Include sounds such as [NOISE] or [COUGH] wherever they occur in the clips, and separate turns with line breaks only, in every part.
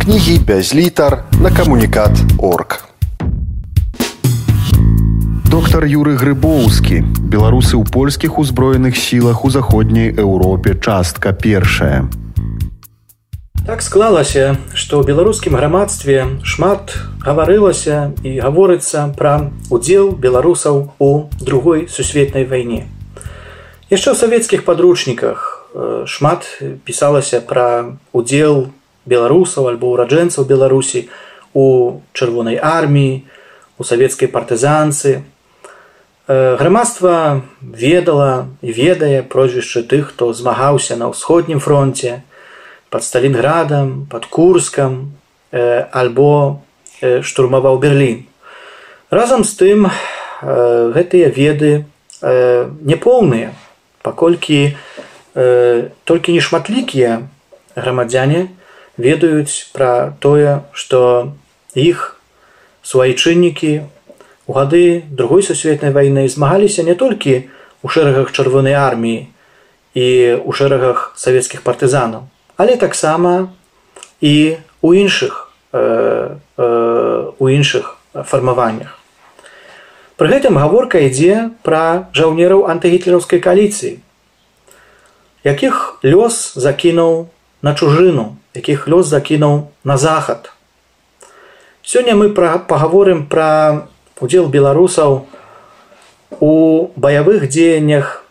кнігі без літар на камунікат орг. Доктар Юры Грыбоўскі, беларусы ў польскіх узброеных сілах у заходняй Еўропе частка першая.
Так склалася, што ў беларускім грамадстве шмат гаварылася і гаворыцца пра удзел беларусаў у другой сусветнай вайне. Яшчэ ў савецкіх падручніках э, шмат пісалася пра удзел беларусаў альбо ўраджэнцаў беларусі у чырвонай арміі, у савецкай партызанцы, Э, грамадства ведала і ведае прозвішчы тых, хто змагаўся на ўсходнім фронте, под Сталінградам, под курскам э, альбо э, штурмаваў Берлін. Разам з тым гэтыя веды няпоўныя, паколькі толькі нешматлікія грамадзяне ведаюць пра тое, што іх суайчыннікі У гады другой сусветнай вайны змагаліся не толькі ў шэрагах чырвонай арміі і ў шэрагах савецкіх партызанаў, але таксама і у іншых э, э, у іншых фармаваннях. Пры гэтым гаворка ідзе пра жаўнераў антыгітлераўскай каліцыі, якіх лёс закінуў на чужыну, якіх лёс закінуў на захад. Сёння мы паговорым пра удзел беларусаў у баявых дзеяннях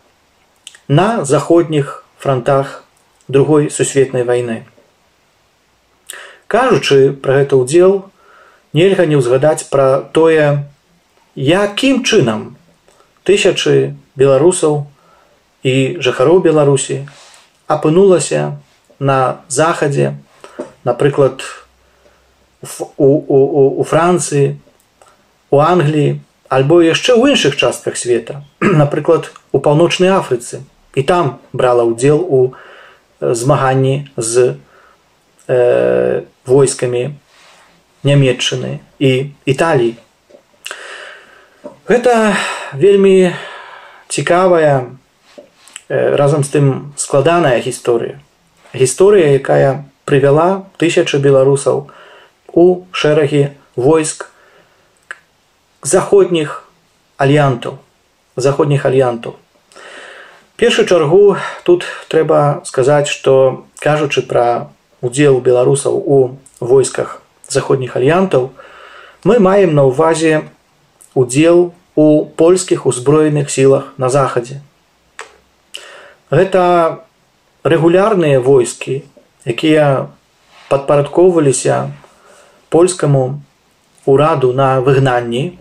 на заходніх фронтах другой сусветнай вайны. Кажучы пра гэта ўдзел, нельга не ўзгадаць пра тое, якім чынам тысячы беларусаў і жыхароў беларусі апынулася на захадзе, напрыклад у, у, у, у францыі у Англіі альбо яшчэ ў іншых частках света, [CLEARS THROAT] напрыклад, у паўночнай Афрыцы і там брала ўдзел у змаганні з э, войскамі нямметчыны і Італіі. Гэта вельмі цікавая разам з тым складаная гісторыя. Гісторыя, якая прывяла тысячы беларусаў у шэрагі войск заходніх альянтаў заходніх альянтаў. Першую чаргу тут трэба сказаць што кажучы пра удзел беларусаў у войсках заходніх альянтаў мы маем на ўвазе удзел у польскіх узброеных сілах на захадзе. Гэта рэгулярныя войскі якія падпарадкоўваліся польскаму ураду на выгнанні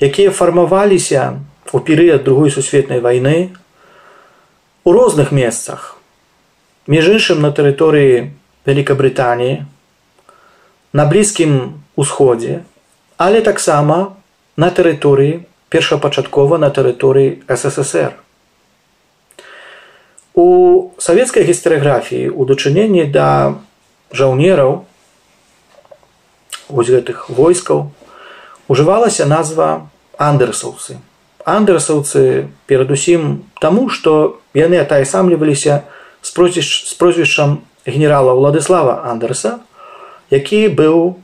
якія фармаваліся у перыяд другой сусветнай вайны у розных месцах. Між іншым на тэрыторыі Вкабрытаніі на блізкім усходзе але таксама на тэрыторыі першапачаткова на тэрыторыі ссср у савецкай гістарыяграфіі у дачыненні да жаўнераў вось гэтых войскаў ужывалася назва андерсаўцы. Андерсаўцы перадусім таму, што яны атаясамліваліся з прозвішчам генерала Владыслава Андерса, які быў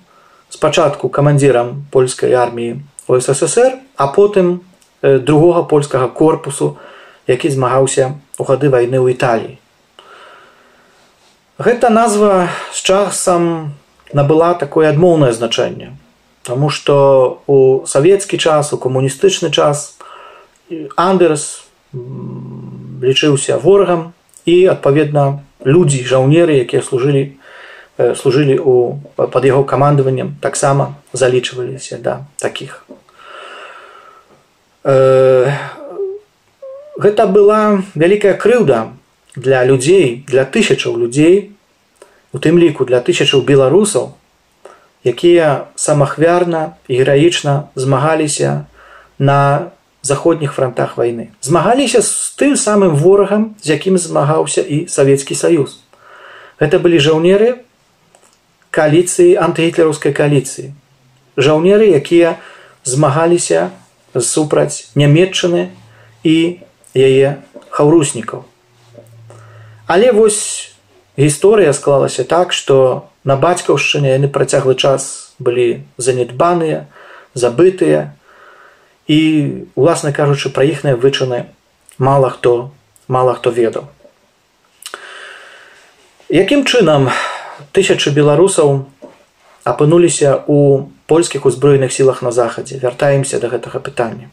спачатку камандзірам польскай арміі у ССР, а потым другога польскага корпусу, які змагаўся у гады вайны ў Італіі. Гэта назва з часам набыла такое адмоўнае значэнне. Таму што у савецкі час, у камуністычны час Андерс лічыўся ворагам і адпаведна людзі жаўнеры, якія служылі служылі у, пад яго камандаваннем таксама залічваліся да такіх. Гэта была вялікая крыўда для людзей, для тысячаў людзей, у тым ліку для тысячаў беларусаў, якія самахвярна і гераічна змагаліся на заходніх фронтах вайны. Змагаліся з тым самым ворагам, з якім змагаўся і Савецкі Саюз. Гэта былі жаўнеры кааліцыі антыгітлераўскай кааліцыі. Жаўнеры, якія змагаліся супраць нямметчыны і яе хаўруснікаў. Але вось гісторыя склалася так, што на бацькаўшчыне яны працяглы час былі занядбаныя забытыя. І уласна кажучы пра іхныя вычыны мала хто мала хто ведаў. Якім чынам тысячы беларусаў апынуліся у польскіх узброеных сілах на захадзе? Вяртаемся до гэтага пытання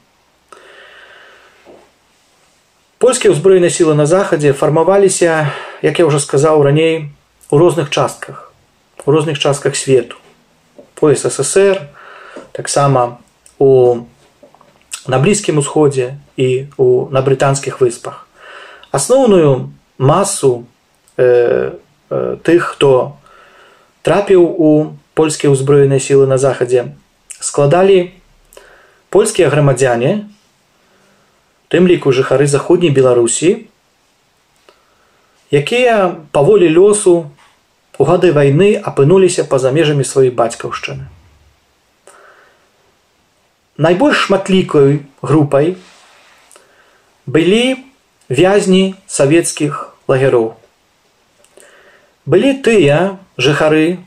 польскія ўзброеныя сілы на захадзе фармаваліся як я ўжо сказаў раней у розных частках у розных частках свету. По ссср таксама у на блізкім усходзе і у на брытанскіх выспах. Асноўную масу э, э, тых хто трапіў у польскія ўзброеныя сілы на захадзе складалі польскія грамадзяне тым ліку жыхары заходняй беларусі якія паволі лёсу у гады вайны апынуліся па-за межамі сваёй бацькаўшчыны. Найбольш шматлікай групай былі вязні савецкіх лагероў. Былі тыя жыхары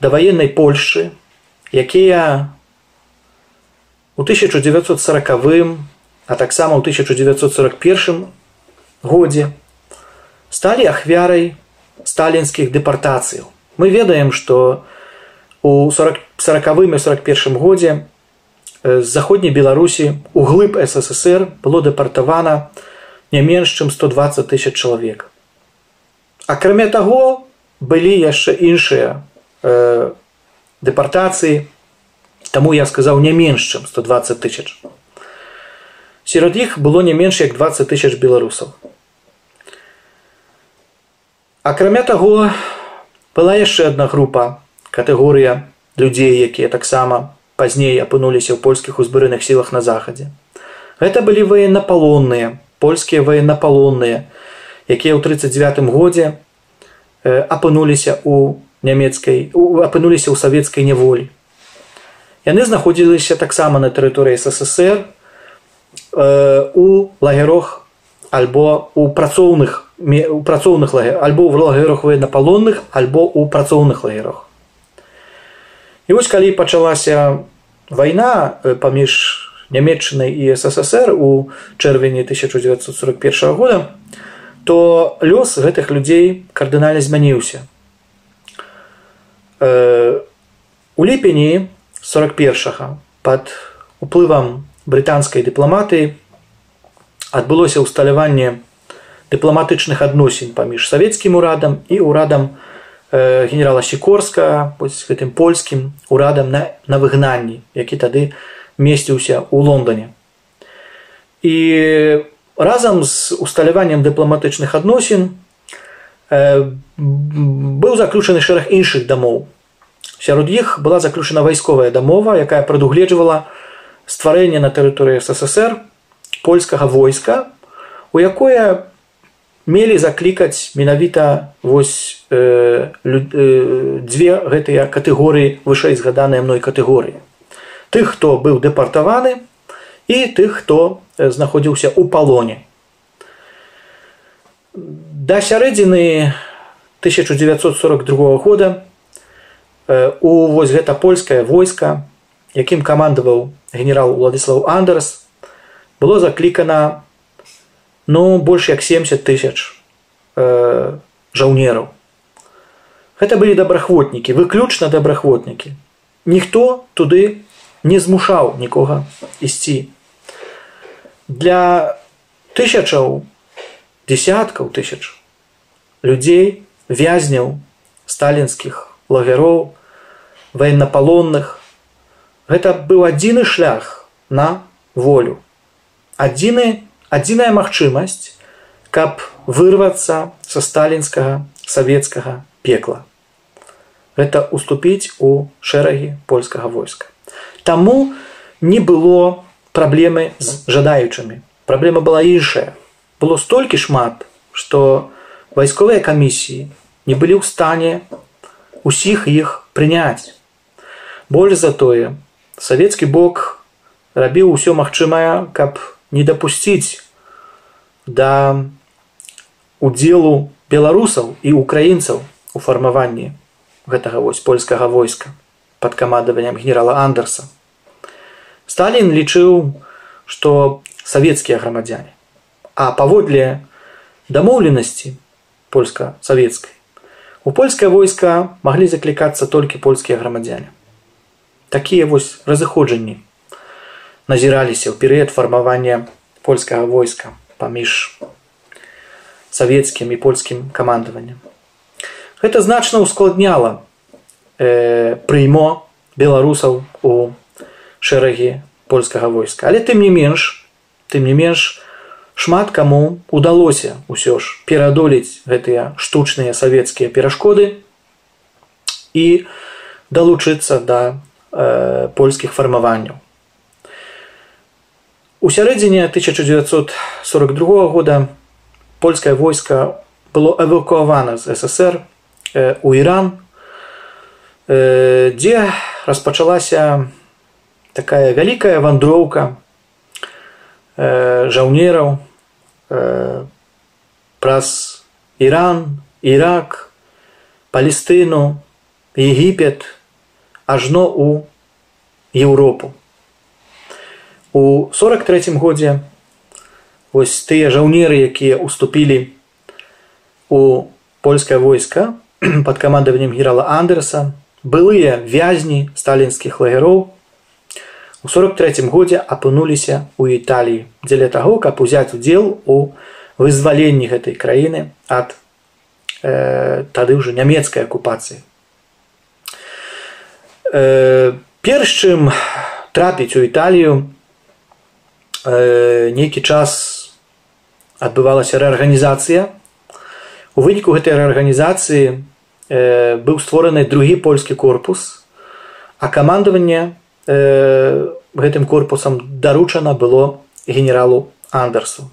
даваеннай Польшчы, якія у 1940, а таксама ў 1941 годзе сталі ахвярай сталінскіх дэпартацыяў. Мы ведаем, што у 40 і 41 годзе з заходняй беларусі у глыб ссср было дэпартавана не менш чым 120 тысяч чалавек акрамя таго былі яшчэ іншыя э, дэпартацыі таму я сказаў не менш чым 120 тысяч сярод іх было не менш як 20 тысяч беларусаў. Акрамя таго была яшчэ одна група катэгорыя людзей якія таксама пазней апынуліся ў польскіх узброеных сілах на захадзе. Гэта былі военнапалонныя польскія военнапалонныя якія ў 39 годзе апынуліся у нямецкай апынуліся ў савецкай няволі. Яны знаходзіліся таксама на тэрыторыі ссср у лагерох альбо у працоўных у працоўных лагер альбо ў лагерах военнапалонных альбо ў працоўных лагерах і вось калі пачалася вайна паміж нямецчынай і ссср у чэрвені 1941 года то лёс гэтых людзей кардынальна змяніўся. У ліпені 41 под уплывам брытанскай дыпламатыі адбылося ўсталяванне дыпламатычных адносін паміж савецкім урадам і урадам э, генерала сікорска гэтым польскім урадам на, на выгнанні які тады месціўся ў лондоне. І разам з усталяваннем дыпламатычных адносін э, быў заключаны шэраг іншых дамоў. Сярод іх была заключана вайсковая дамова якая прадугледжвала стварэнне на тэрыторыі ссср польскага войска у якое мелі заклікаць менавіта вось э, лю, э, дзве гэтыя катэгорыі вышэй згаданыя мной катэгорыі. Тых хто быў дэпартаваны і тых хто знаходзіўся ў палоне. Да сярэдзіны 1942 года э, у вось гэта польскае войска якім камандаваў генерал владислав андерс было заклікана ну больш як 70 тысяч э, жаўнераў. Гэта былі добраахвотнікі выключна добраахвотнікі ніхто туды не змушаў нікога ісці. Для тысячаў десяткаў тысяч людзей вязняў сталінскіх лагероў военнапалонных гэта быў адзіны шлях на волю адзіны адзіная магчымасць, каб вырвацца са сталінскага савецкага пекла. Гэта уступіць у шэрагі польскага войска. Таму не было праблемы з жадаючымі. Праблема была іншая. Было столькі шмат, што вайсковыя камісіі не былі ў стане усіх іх прыняць. Больш за тое, савецкі бок рабіў усё магчымае, каб не дапусціць да удзелу беларусаў і украінцаў у фармаванні гэтага вось польскага войска под камандаваннем генерала андерса сталін лічыў што савецкія грамадзяне а паводле дамоўленасці польска-савецкай у польскае войска маглі заклікацца толькі польскія грамадзяне такія вось разыходжанні назіраліся ў перыяд фармавання польскага войска паміж савецкім і польскім камандаваннем. Гэта значна ускладняла э, прыймо беларусаў у шэрагі польскага войска. Але тым не менш, тым не менш шмат каму удалося ўсё ж пераадолець гэтыя штучныя савецкія перашкоды і далучыцца да польскіх фармаванняў. У сярэдзіне 1942 года польскае войска было эвакуавана з ССР э, у Іран, э, дзе распачалася такая вялікая вандроўка э, жаўнераў э, праз Іран, Ірак, Палестыну, Егіпет, ажно у Еўропу. У 43 годзе вось тыя жаўнеры якія уступілі у польскае войска [CLEARS THROAT] под камандаваннем генерала андерса былыя вязні сталінскіх лагероў у 43 годзе апынуліся у італіі дзеля таго каб узяць удзел у вызваленні гэтай краіны ад э, тады ўжо нямецкай акупацыі перш чым трапіць у італію нейкі час адбывалася рэарганізацыя. У выніку гэтай рэарганізацыі быў створаны другі польскі корпус, а камандаванне гэтым корпусам даручана было генералу Андерсу.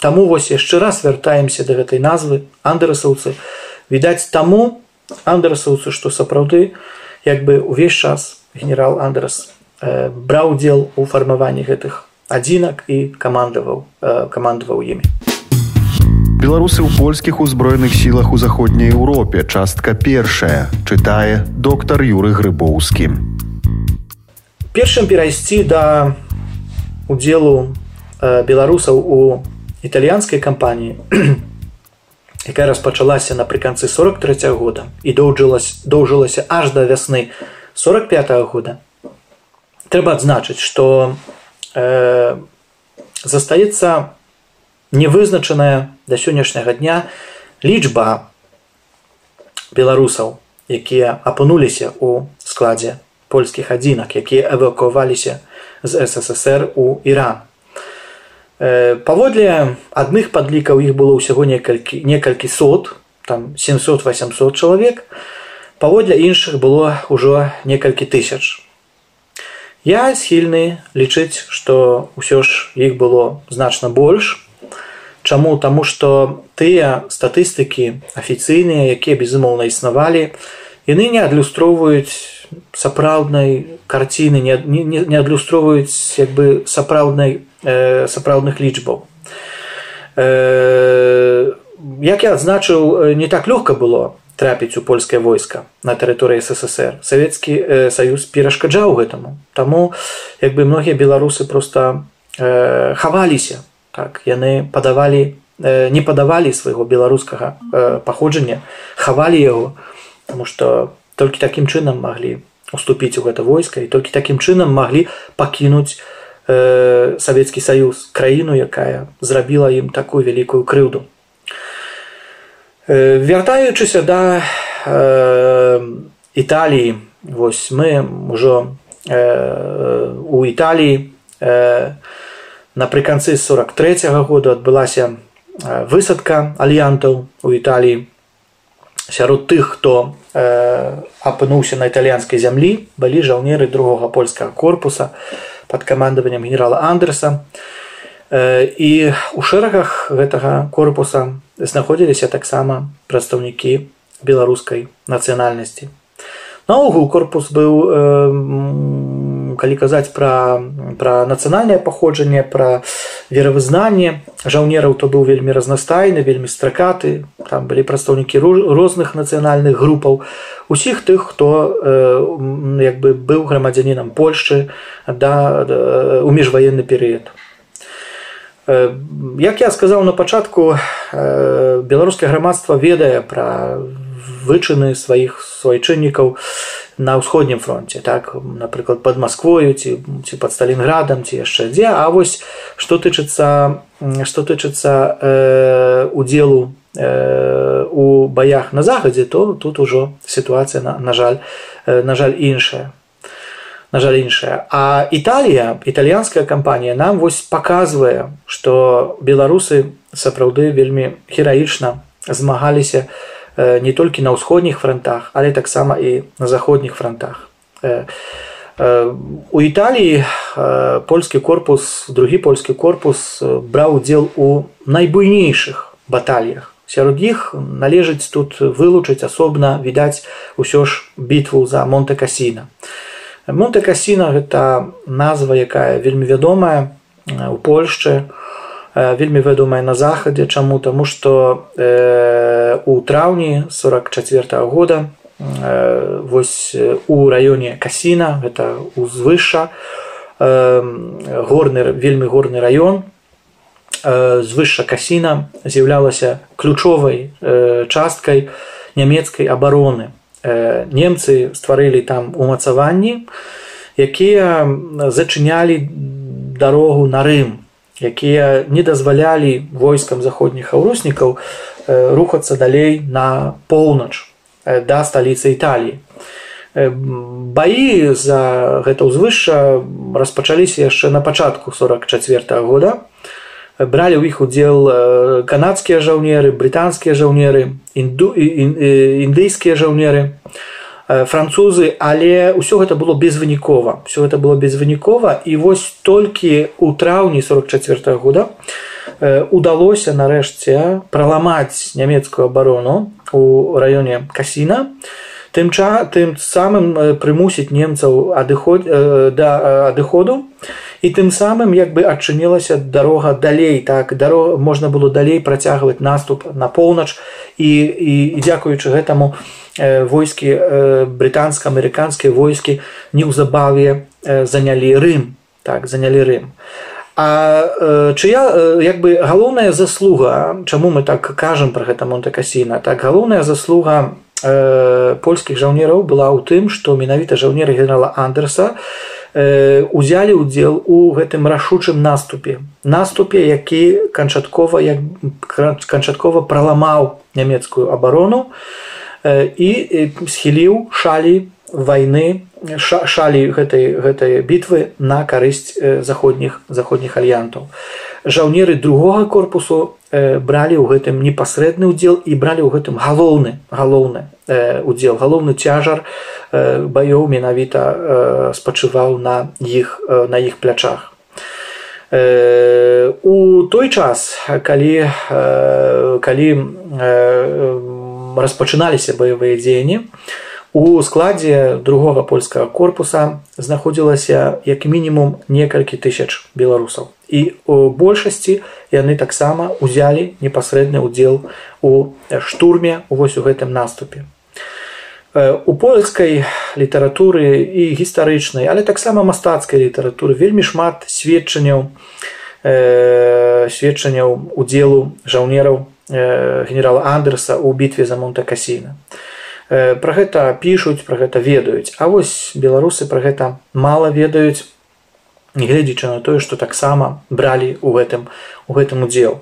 Таму вось яшчэ раз вяртаемся да гэтай назвы андерасаўцы. відаць таму андерасаўцы, што сапраўды як бы ўвесь час генерал Андерас браў удзел у фармаванні гэтых адзінак і камандаваў камандаваў імі.
Беларусы ў польскіх узброеных сілах у заходняй Еўропе. Частка першая чытае доктар юры грыбоўскі.
Першым перайсці да удзелу беларусаў у італьянскай кампаніі якая распачалася напрыканцы 43 -го года і доўжылась доўжылася аж да вясны 45 -го года. Трэба адзначыць што э, застаецца невызначаная да сённяшняга дня лічба беларусаў якія апынуліся у складзе польскіх адзінак якія эвакуаваліся з ссср у іран. э, паводле адных падлікаў іх было ўсяго некалькі некалькі сот там 700-800 чалавек. Паводле іншых было ўжо некалькі тысяч. Я схільны лічыць, што ўсё ж іх было значна больш. Чаму? Таму што тыя статыстыкі афіцыйныя, якія безумоўна існавалі, яны не адлюстроўваюць сапраўднай карціны, не, не, не адлюстроўваюць як бы сапраўднай э, сапраўдных лічбаў. Як я адзначыў, не так лёгка было трапіць у польскае войска на тэрыторыі ссср савецкі э, саюз перашкаджаў гэтаму таму як бы многія беларусы просто э, хаваліся так яны падавалі э, не падавалі свайго беларускага э, паходжання хавалі яго тому что толькі такім чынам маглі уступіць у гэта войска і толькі такім чынам маглі пакінуць э, савецкі саюз краіну якая зрабіла ім такую вялікую крыўду. Вяртаючыся да э, італіі вось мы ўжо э, у італіі э, напрыканцы 43 -го году адбылася высадка альянтаў у італіі. Сярод тых хто э, апынуўся на італьянскай зямлі былі жаўнеры другога польскага корпуса под камандаваннем генерала андерса і у шэрагах гэтага корпуса знаходзіліся таксама прадстаўнікі беларускай нацыянальнасці. Наогул корпус быў э, калі казаць пра пра нацыянальнае паходжанне пра веравызнанне жаўнераў то быў вельмі разнастайны вельмі стракаты. Там былі прадстаўнікі розных нацыянальных групаў. Усіх тых хто як бы быў грамадзянінам польшчы да у міжваенны перыяд. Як я сказаў на пачатку беларускае грамадства ведае пра вычыны сваіх свайчыннікаў на ўсходнім фронте так? Напрыклад под москвою ці ці под сталінградам ці яшчэ дзе. А вось што тычыцца што тычыцца э, удзелу э, у баях на захадзе то тут ужо сітуацыя на, на жаль э, на жаль іншая. На жаль іншая. А італія італьянская кампанія нам вось паказвае што беларусы сапраўды вельмі гераічна змагаліся у не толькі на ўсходніх фронтах, але таксама і на заходніх фронтах. У Італіі польскі корпус, другі польскі корпус браў удзел у найбуйнейшых баталіях. Сярод іх належыць тут вылучыць асобна відаць усё ж бітву за Монтэкасіна. Монтэкасіна гэта назва, якая вельмі вядомая у Польшчы, вельмі вядомая на захадзе чаму? Таму што э, у траўні 44 -го года э, вось у раёне касіна гэта узвыша э, горны вельмі горны раён э, звышша касіна з'яўлялася ключовай э, часткай нямецкай абароны. Э, немцы стварылі там умацаванні якія зачынялі дарогу на рым якія не дазвалялі войскам заходніх аўруснікаў рухацца далей на поўнач да сталіцы італіі. Баі за гэта ўзвышша распачаліся яшчэ на пачатку 44 -го года. Бралі ў іх удзел канадскія жаўнеры брытанскія жаўнеры інду індыйскія жаўнеры французы але ўсё гэта было безвынікова. Все гэта было безвынікова і вось толькі у траўні 44 -го года удалося нарэшце праламаць нямецкую абарону у раёне касіна. Тым ча тым самым прымусіць немцаў адыход да адыходу. І тым самым як бы адчынілася дарога далей так дарога можна было далей працягваць наступ на поўнач. І, і, і дзякуючы гэтаму у войскі брытанска-амерыканскія войскі неўзабаве занялі рым. Так занялі рым. А чыя як бы галоўная заслуга чаму мы так кажам про гэта монтэкасіна так галоўная заслуга польскіх жаўнераў была ў тым што менавіта жаўнеры генерала андерса узялі ўдзел у гэтым рашучым наступе. Наступе які канчаткова як канчаткова праламаў нямецкую абарону. і і схіліў шалі вайны шалі гэтай гэтай бітвы на карысць заходніх заходніх альянтаў. Жаўнеры другога корпусу бралі ў гэтым непасрэдны ўдзел і бралі ў гэтым галоўны галоўны удзел галоўны цяжар баёў менавіта спачываў на іх на іх плячах. У той час калі калі распачыналіся баявыя дзеянні. У складзе другога польскага корпуса знаходзілася як мінімум некалькі тысяч беларусаў. І у большасці яны таксама узялі непасрэдны ўдзел у штурме вось у гэтым наступе. У польскай літаратуры і гістарычнай але таксама мастацкай літаратуры вельмі шмат сведчанняў сведчанняў удзелу жаўнераў генерала андерса ў бітве за монтакасіна про гэта пішуць про гэта ведаюць. А вось беларусы про гэта мала ведаюць нягледзячы на тое што таксама бралі у гэтым у гэтым удзел.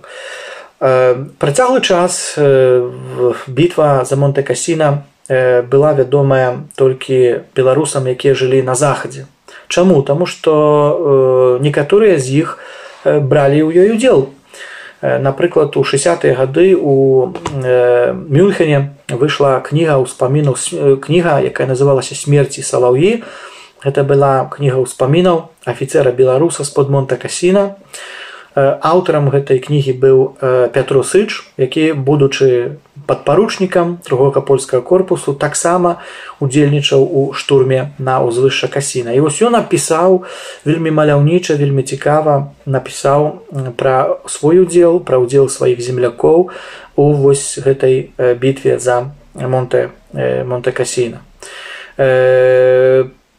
Працяглы час бітва за монтекасіна была вядомая толькі беларусам якія жылі на захадзе. Чаму? Таму што некаторыя з іх бралі ў ёй удзел напрыклад у 60-е гады у мюнхене выйшла кніга ўспамінаў кніга якая называлася смерці салаўі гэта была кніга ўспамінаў афіцера беларуса з-под монта касіна аўтарам гэтай кнігі быў Пятро Сыч, які будучы падпаручнікам другога польскага корпусу таксама удзельнічаў у штурме на ўзвышша касіна. І вось ён напісаў вельмі маляўніча, вельмі цікава напісаў пра свой удзел, пра ўдзел сваіх землякоў у вось гэтай бітве за Монте Монтекасіна.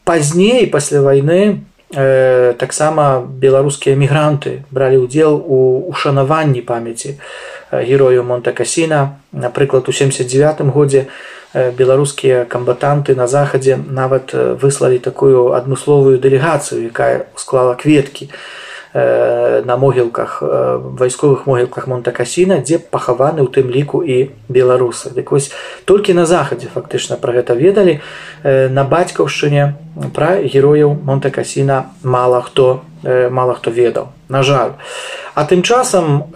Пазней пасля вайны э, таксама беларускія мігранты бралі ўдзел у ушанаванні памяці герою Монтакасіна. Напрыклад, у 79 годзе беларускія камбатанты на захадзе нават выслалі такую адмысловую дэлегацыю, якая склала кветкі на могілках вайсковых могілках Монтакасіна, дзе пахаваны ў тым ліку і беларусы. Дык вось толькі на захадзе фактычна пра гэта ведалі на бацькаўшчыне пра герояў Монтакасіна мала хто мала хто ведаў. На жаль. А тым часам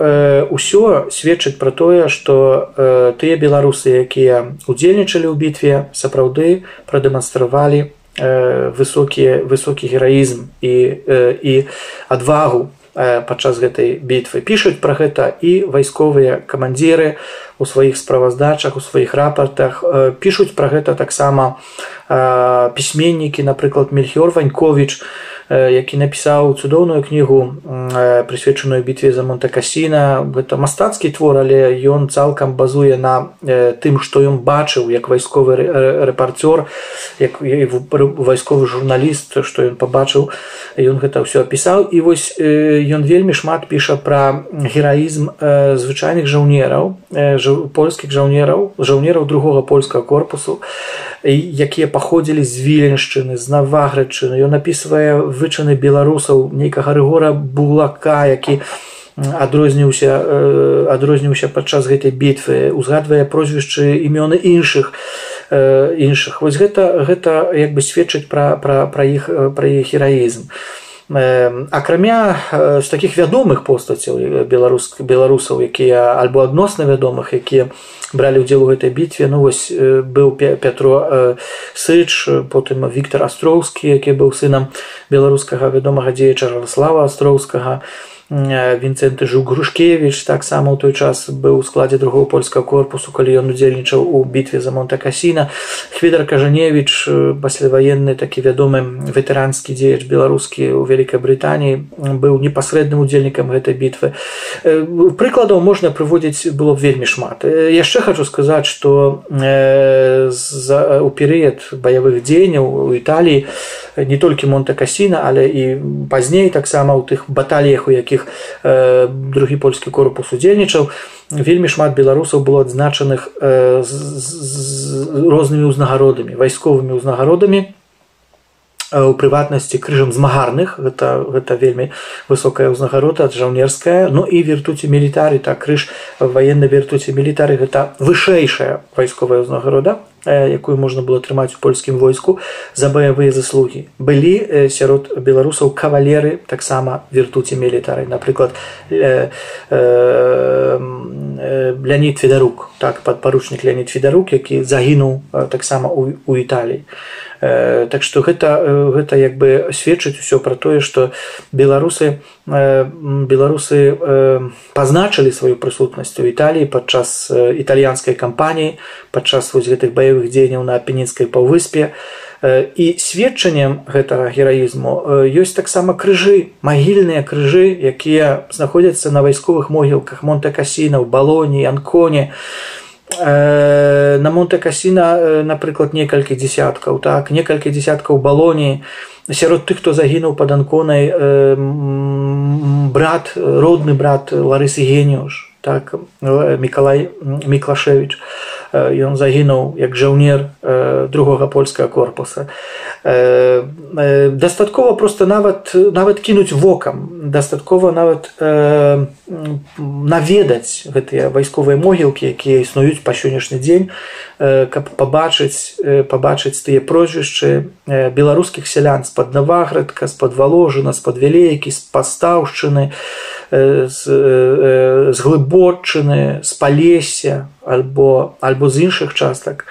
ўсё сведчыць пра тое, што тыя беларусы, якія удзельнічалі ў бітве, сапраўды прадэманстравалі высокі высокі гераізм і, і адвагу падчас гэтай бітвы пішуць пра гэта і вайсковыя камандзіры у сваіх справаздачах у сваіх рапартах. Пішуць пра гэта таксама пісьменнікі напрыклад мельхіор ванькович які напісаў цудоўную кнігу прысвечаную бітве за монтакасіна гэта мастацкі твор але ён цалкам базуе на тым што ён бачыў як вайсковы рэпарцёр як вайсковы журналіст што ён пабачыў ён гэта ўсё апісаў. І вось ён вельмі шмат піша пра гераізм звычайных жаўнераў польскіх жаўнераў жаўнераў другога польскага корпусу якія паходзілі з віленшчыны з наваградчыны ён напісвае вычаны беларусаў нейкага рэгора булака які адрозніўся адрозніўся падчас гэтай бітвы узгадвае прозвішчы імёны іншых іншых. Вось гэта гэта як бы сведчыць пра пра пра іх пра іх гераізм акрамя з такіх вядомых постацяў беларус беларусаў якія альбо адносна вядомых якія бралі ўдзел у гэтай бітве ну вось быў пятро сыч потым Віктор астроўскі які быў сынам беларускага вядомага дзеяча жараслава астроўскага вінцэнты жыў грушкевич таксама ў той час быў у складзе другого польскага корпусу калі ён удзельнічаў у бітве за монтакасіна хвідар кажаневич пасляваенны такі вядомы ветэранскі дзеяч беларускі ў вялікай брытаніі быў непасрэдным удзельнікам гэтай бітвы. Прыкладаў можна прыводзіць было б вельмі шмат. Яшчэ хочу сказаць что у перыяд баявых дзеянняў у італіі не толькі монтакасіна але і пазней таксама ў тых баталіях у якіх якіх э, другі польскі корпус удзельнічаў. Вельмі шмат беларусаў было адзначаных э, з, з, з рознымі ўзнагародамі вайсковымі ўзнагародамі у прыватнасці крыжам змагарных гэта гэта вельмі высокая ўзнагарода жаўнерская ну і вертуці мілітары так крыж ваенна вертуці мілітары гэта вышэйшая вайсковая ўзнагарода якую можна было атрымаць у польскім войску за баявыя заслугі. Былі сярод беларусаў кавалеры таксама вертуці мілітары напрыклад э, э, леонид федарук так падпаручнік леонид федарук які загінуў таксама у, у італіі так што гэта гэта як бы сведчыць усё пра тое што беларусы беларусы пазначылі сваю прысутнасць у італіі падчас італьянскай кампаніі падчас вось гэтых баявых дзеянняў на апенінскай паўвыспе. І сведчаннем гэтага гераізму ёсць таксама крыжы магільныя крыжы якія знаходзяцца на вайсковых могілках монтакасіна балоні анконе на монтакасіна напрыклад некалькі десяткаў так? Некалькі десяткаў балоніі сярод тых хто загінуў пад анконай брат родны брат ларысы геніуш так? Мікалай міклашевич ён загінуў як жаўнер другога польскага корпуса дастаткова просто нават нават кінуць вокам дастаткова нават наведаць гэтыя вайсковыя могілкі якія існуюць па сённяшні дзень каб пабачыць пабачыць тыя прозвішчы беларускіх сялян з-пад наваградка з-пад валожына з-пад вялейкі з пастаўшчыны з, з глыбоччыны з палесся альбо альбо з іншых частак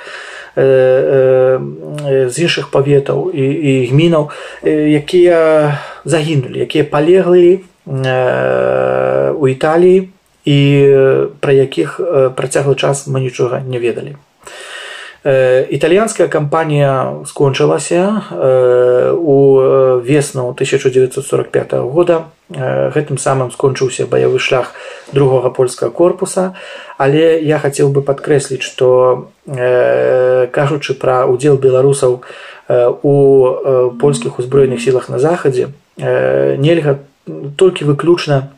з іншых паветаў і, і гмінаў якія загінулі якія палеглі у італіі і пра якіх працяглы час мы нічога не ведалі італьянская кампанія скончылася у весну 1945 года. Гэтым самым скончыўся баявы шлях другога польскага корпуса. Але я хацеў бы падкрэсліць што кажучы пра удзел беларусаў у польскіх узброеных сілах на захадзе нельга толькі выключна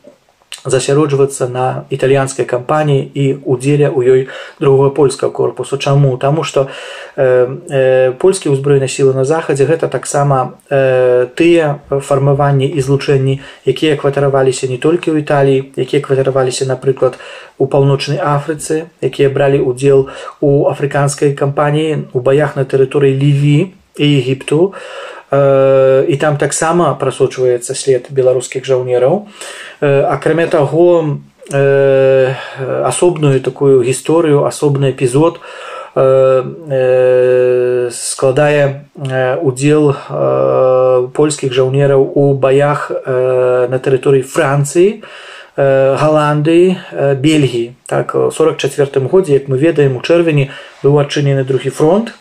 засяроджвацца на італьянскай кампаніі і удзеля ў ёй другого польскага корпусу. Чаму? Таму што э, э, польскія ўзброеныя сілы на захадзе гэта таксама э, тыя фармаванні і злучэнні якія кватараваліся не толькі ў італіі якія кватараваліся напрыклад у паўночнай афрыцы якія бралі удзел у афрыканскай кампаніі у баях на тэрыторыі ліві і егіпту і там таксама прасочваецца след беларускіх жаўнераў. Акрамя таго асобную такую гісторыю асобны эпізод складае удзел польскіх жаўнераў у баях на тэрыторыі францыі галандыі бельгіі. Так 44 годзе як мы ведаем у чэрвені быў адчынены другі фронт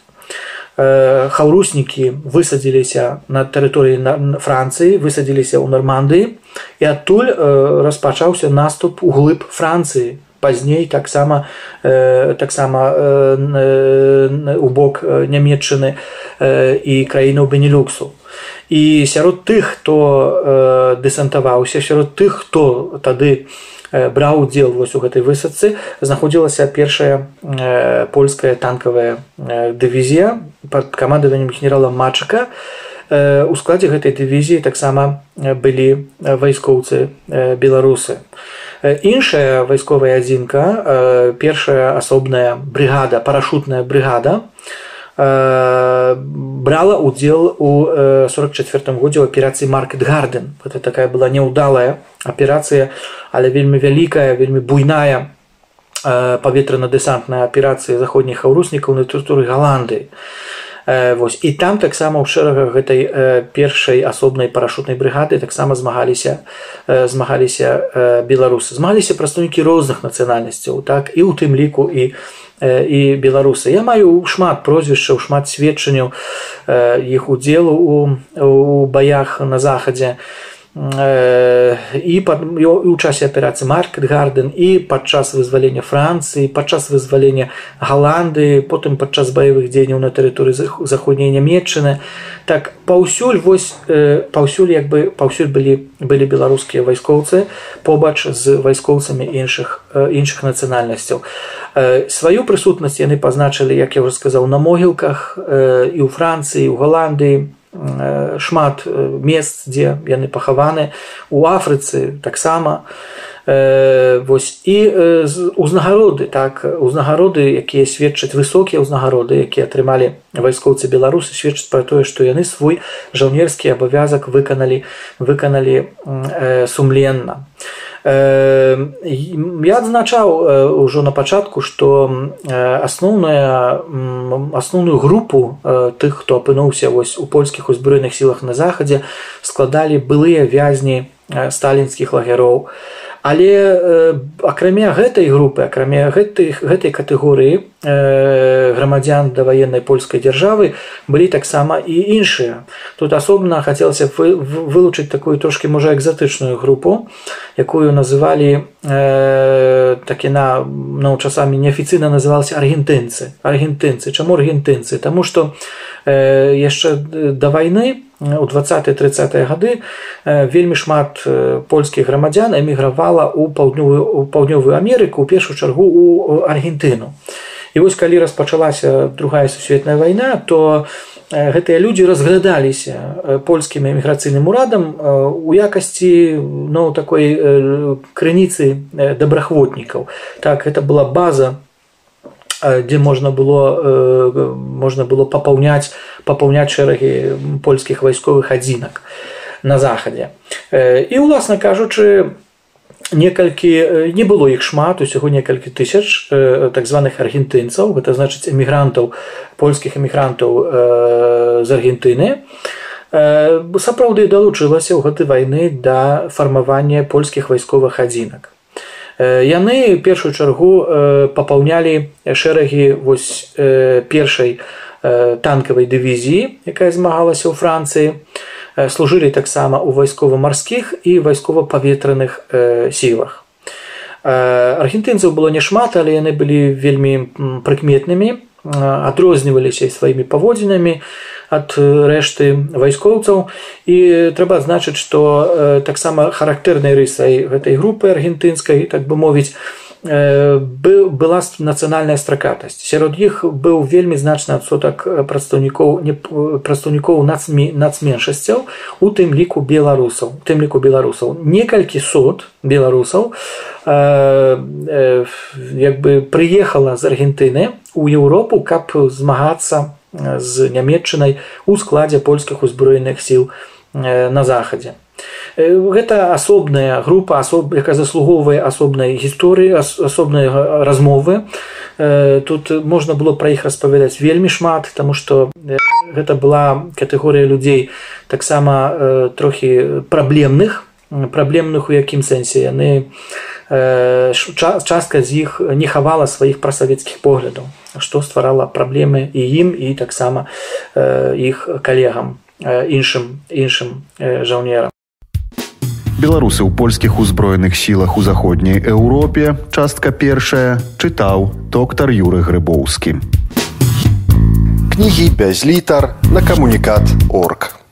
хаўруснікі высадзіліся на тэрыторыі францыі высадзіліся ў нармандыі і адтуль распачаўся наступ у глыб францыі пазней таксама таксама у бок нямметчыны і краінаў бенелюксу і сярод тых хто дэсантаваўся сярод тых хто тады у браў удзел вось у гэтай высадцы знаходзілася першая польская танкавая дывізія под камандаваннем генерала матчыка у складзе гэтай дывізіі таксама былі вайскоўцы беларусы іншая вайсковая адзінка першая асобная брыгада парашутная брыгада брала удзел у 44 годзе аперацыі маркет гарден это такая была няўдалая аперацыя але вельмі вялікая вельмі буйная паветрана-дэсантная аперацыя заходніх хаўруснікаў на тэрыторыі галанды Вось і там таксама ў шэрагах гэтай першай асобнай парашутнай брыгады таксама змагаліся змагаліся беларусы. Змагаліся прадстаўнікі розных нацыянальнасцяў так і ў тым ліку і і беларусы я маю шмат прозвішчаў шмат сведчанняў іх удзелу у, у баях на захадзе і пад, і ў часе аперацыі маркет гарден і падчас вызвалення францыі падчас вызвалення галанды потым падчас баявых дзеянняў на тэрыторыі заходняй нямметчыны так паўсюль вось паўсюль як бы паўсюль былі былі беларускія вайскоўцы побач з вайскоўцамі іншых іншых нацыянальнасцяў сваю прысутнасць яны пазначылі як я уже сказаў на могілках і ў францыі у галандыі шмат мест дзе яны пахаваны. У афрыцы таксама вось і узнагароды так узнагароды якія сведчаць высокія ўзнагароды якія атрымалі вайскоўцы беларусы сведчаць пра тое што яны свой жаўнерскі абавязак выканалі выканалі сумленна я адзначаў ўжо на пачатку што асноўная асноўную групу тых хто апынуўся вось у польскіх узброеных сілах на захадзе складалі былыя вязні сталінскіх лагероў але акрамя гэтай групы акрамя гэтых гэтай катэгорыі грамадзян да ваеннай польскай дзяржавы былі таксама і іншыя. Тут асобна хацелася вылучыць такую трошки можа экзатычную групу якую называлі э, такі на ну, часамі неафіцыйна называлася аргентынцы. Аргентынцы. Чаму аргентынцы? Таму што э, яшчэ да вайны у 20-30 гады вельмі шмат польскіх грамадзян эмігравала ў паўднёвую паўднёвую Амерыку у першую чаргу у Аргентыну. І вось калі распачалася другая сусветная вайна, то гэтыя людзі разглядаліся польскім эміграцыйным урадам у якасці ну, такой крыніцы добраахвотнікаў. Так гэта была база, дзе можна было можна было папаўняць папаўняць шэрагі польскіх вайсковых адзінак на захадзе. І уласна кажучы, некалькі не было іх шмат усяго некалькі тысяч так званых аргентынцаў гэта значыць эмігрантаў польскіх эмігрантаў з аргентыны сапраўды далучылася ў гэтай вайны да фармавання польскіх вайсковых адзінак яны першую чаргу папаўнялі шэрагі вось першай танкавай дывізіі якая змагалася ў францыі. Служылі таксама ў вайскова-марскіх і вайскова-паветраных сілах. Аргентынцаў было няшмат але яны былі вельмі прыкметнымі адрозніваліся сваімі паводзінамі ад рэшты вайскоўцаў. І трэба адзначыць што таксама характэрнай рысай гэтай групы аргентынскай так бы мовіць быў была нацыянальная стракатасць сярод іх быў вельмі значны адсотак прадстаўнікоў не прадстаўнікоў нацмі нацменшасцяў у тым ліку беларусаў тым ліку беларусаў некалькі сот беларусаў як бы прыехала з аргентыны у еўропу каб змагацца з нямметчынай у складзе польскіх узброеных сіл на захадзе гэта асобная група асоб якая заслугоўвае асобнай гісторыі асобнай размовы. Тут можна было пра іх распавядаць вельмі шмат таму што гэта была катэгорыя людзей таксама трохі праблемных праблемных у якім сэнсе. Яны частка з іх не хавала сваіх прасавецкіх поглядаў што стварала праблемы і ім і таксама іх калегам іншым іншым жаўнерам
беларусы ў польскіх узброеных сілах у заходняй Еўропе частка першая чытаў доктар юры грыбоўскі. Кнігі без літар на камунікат орг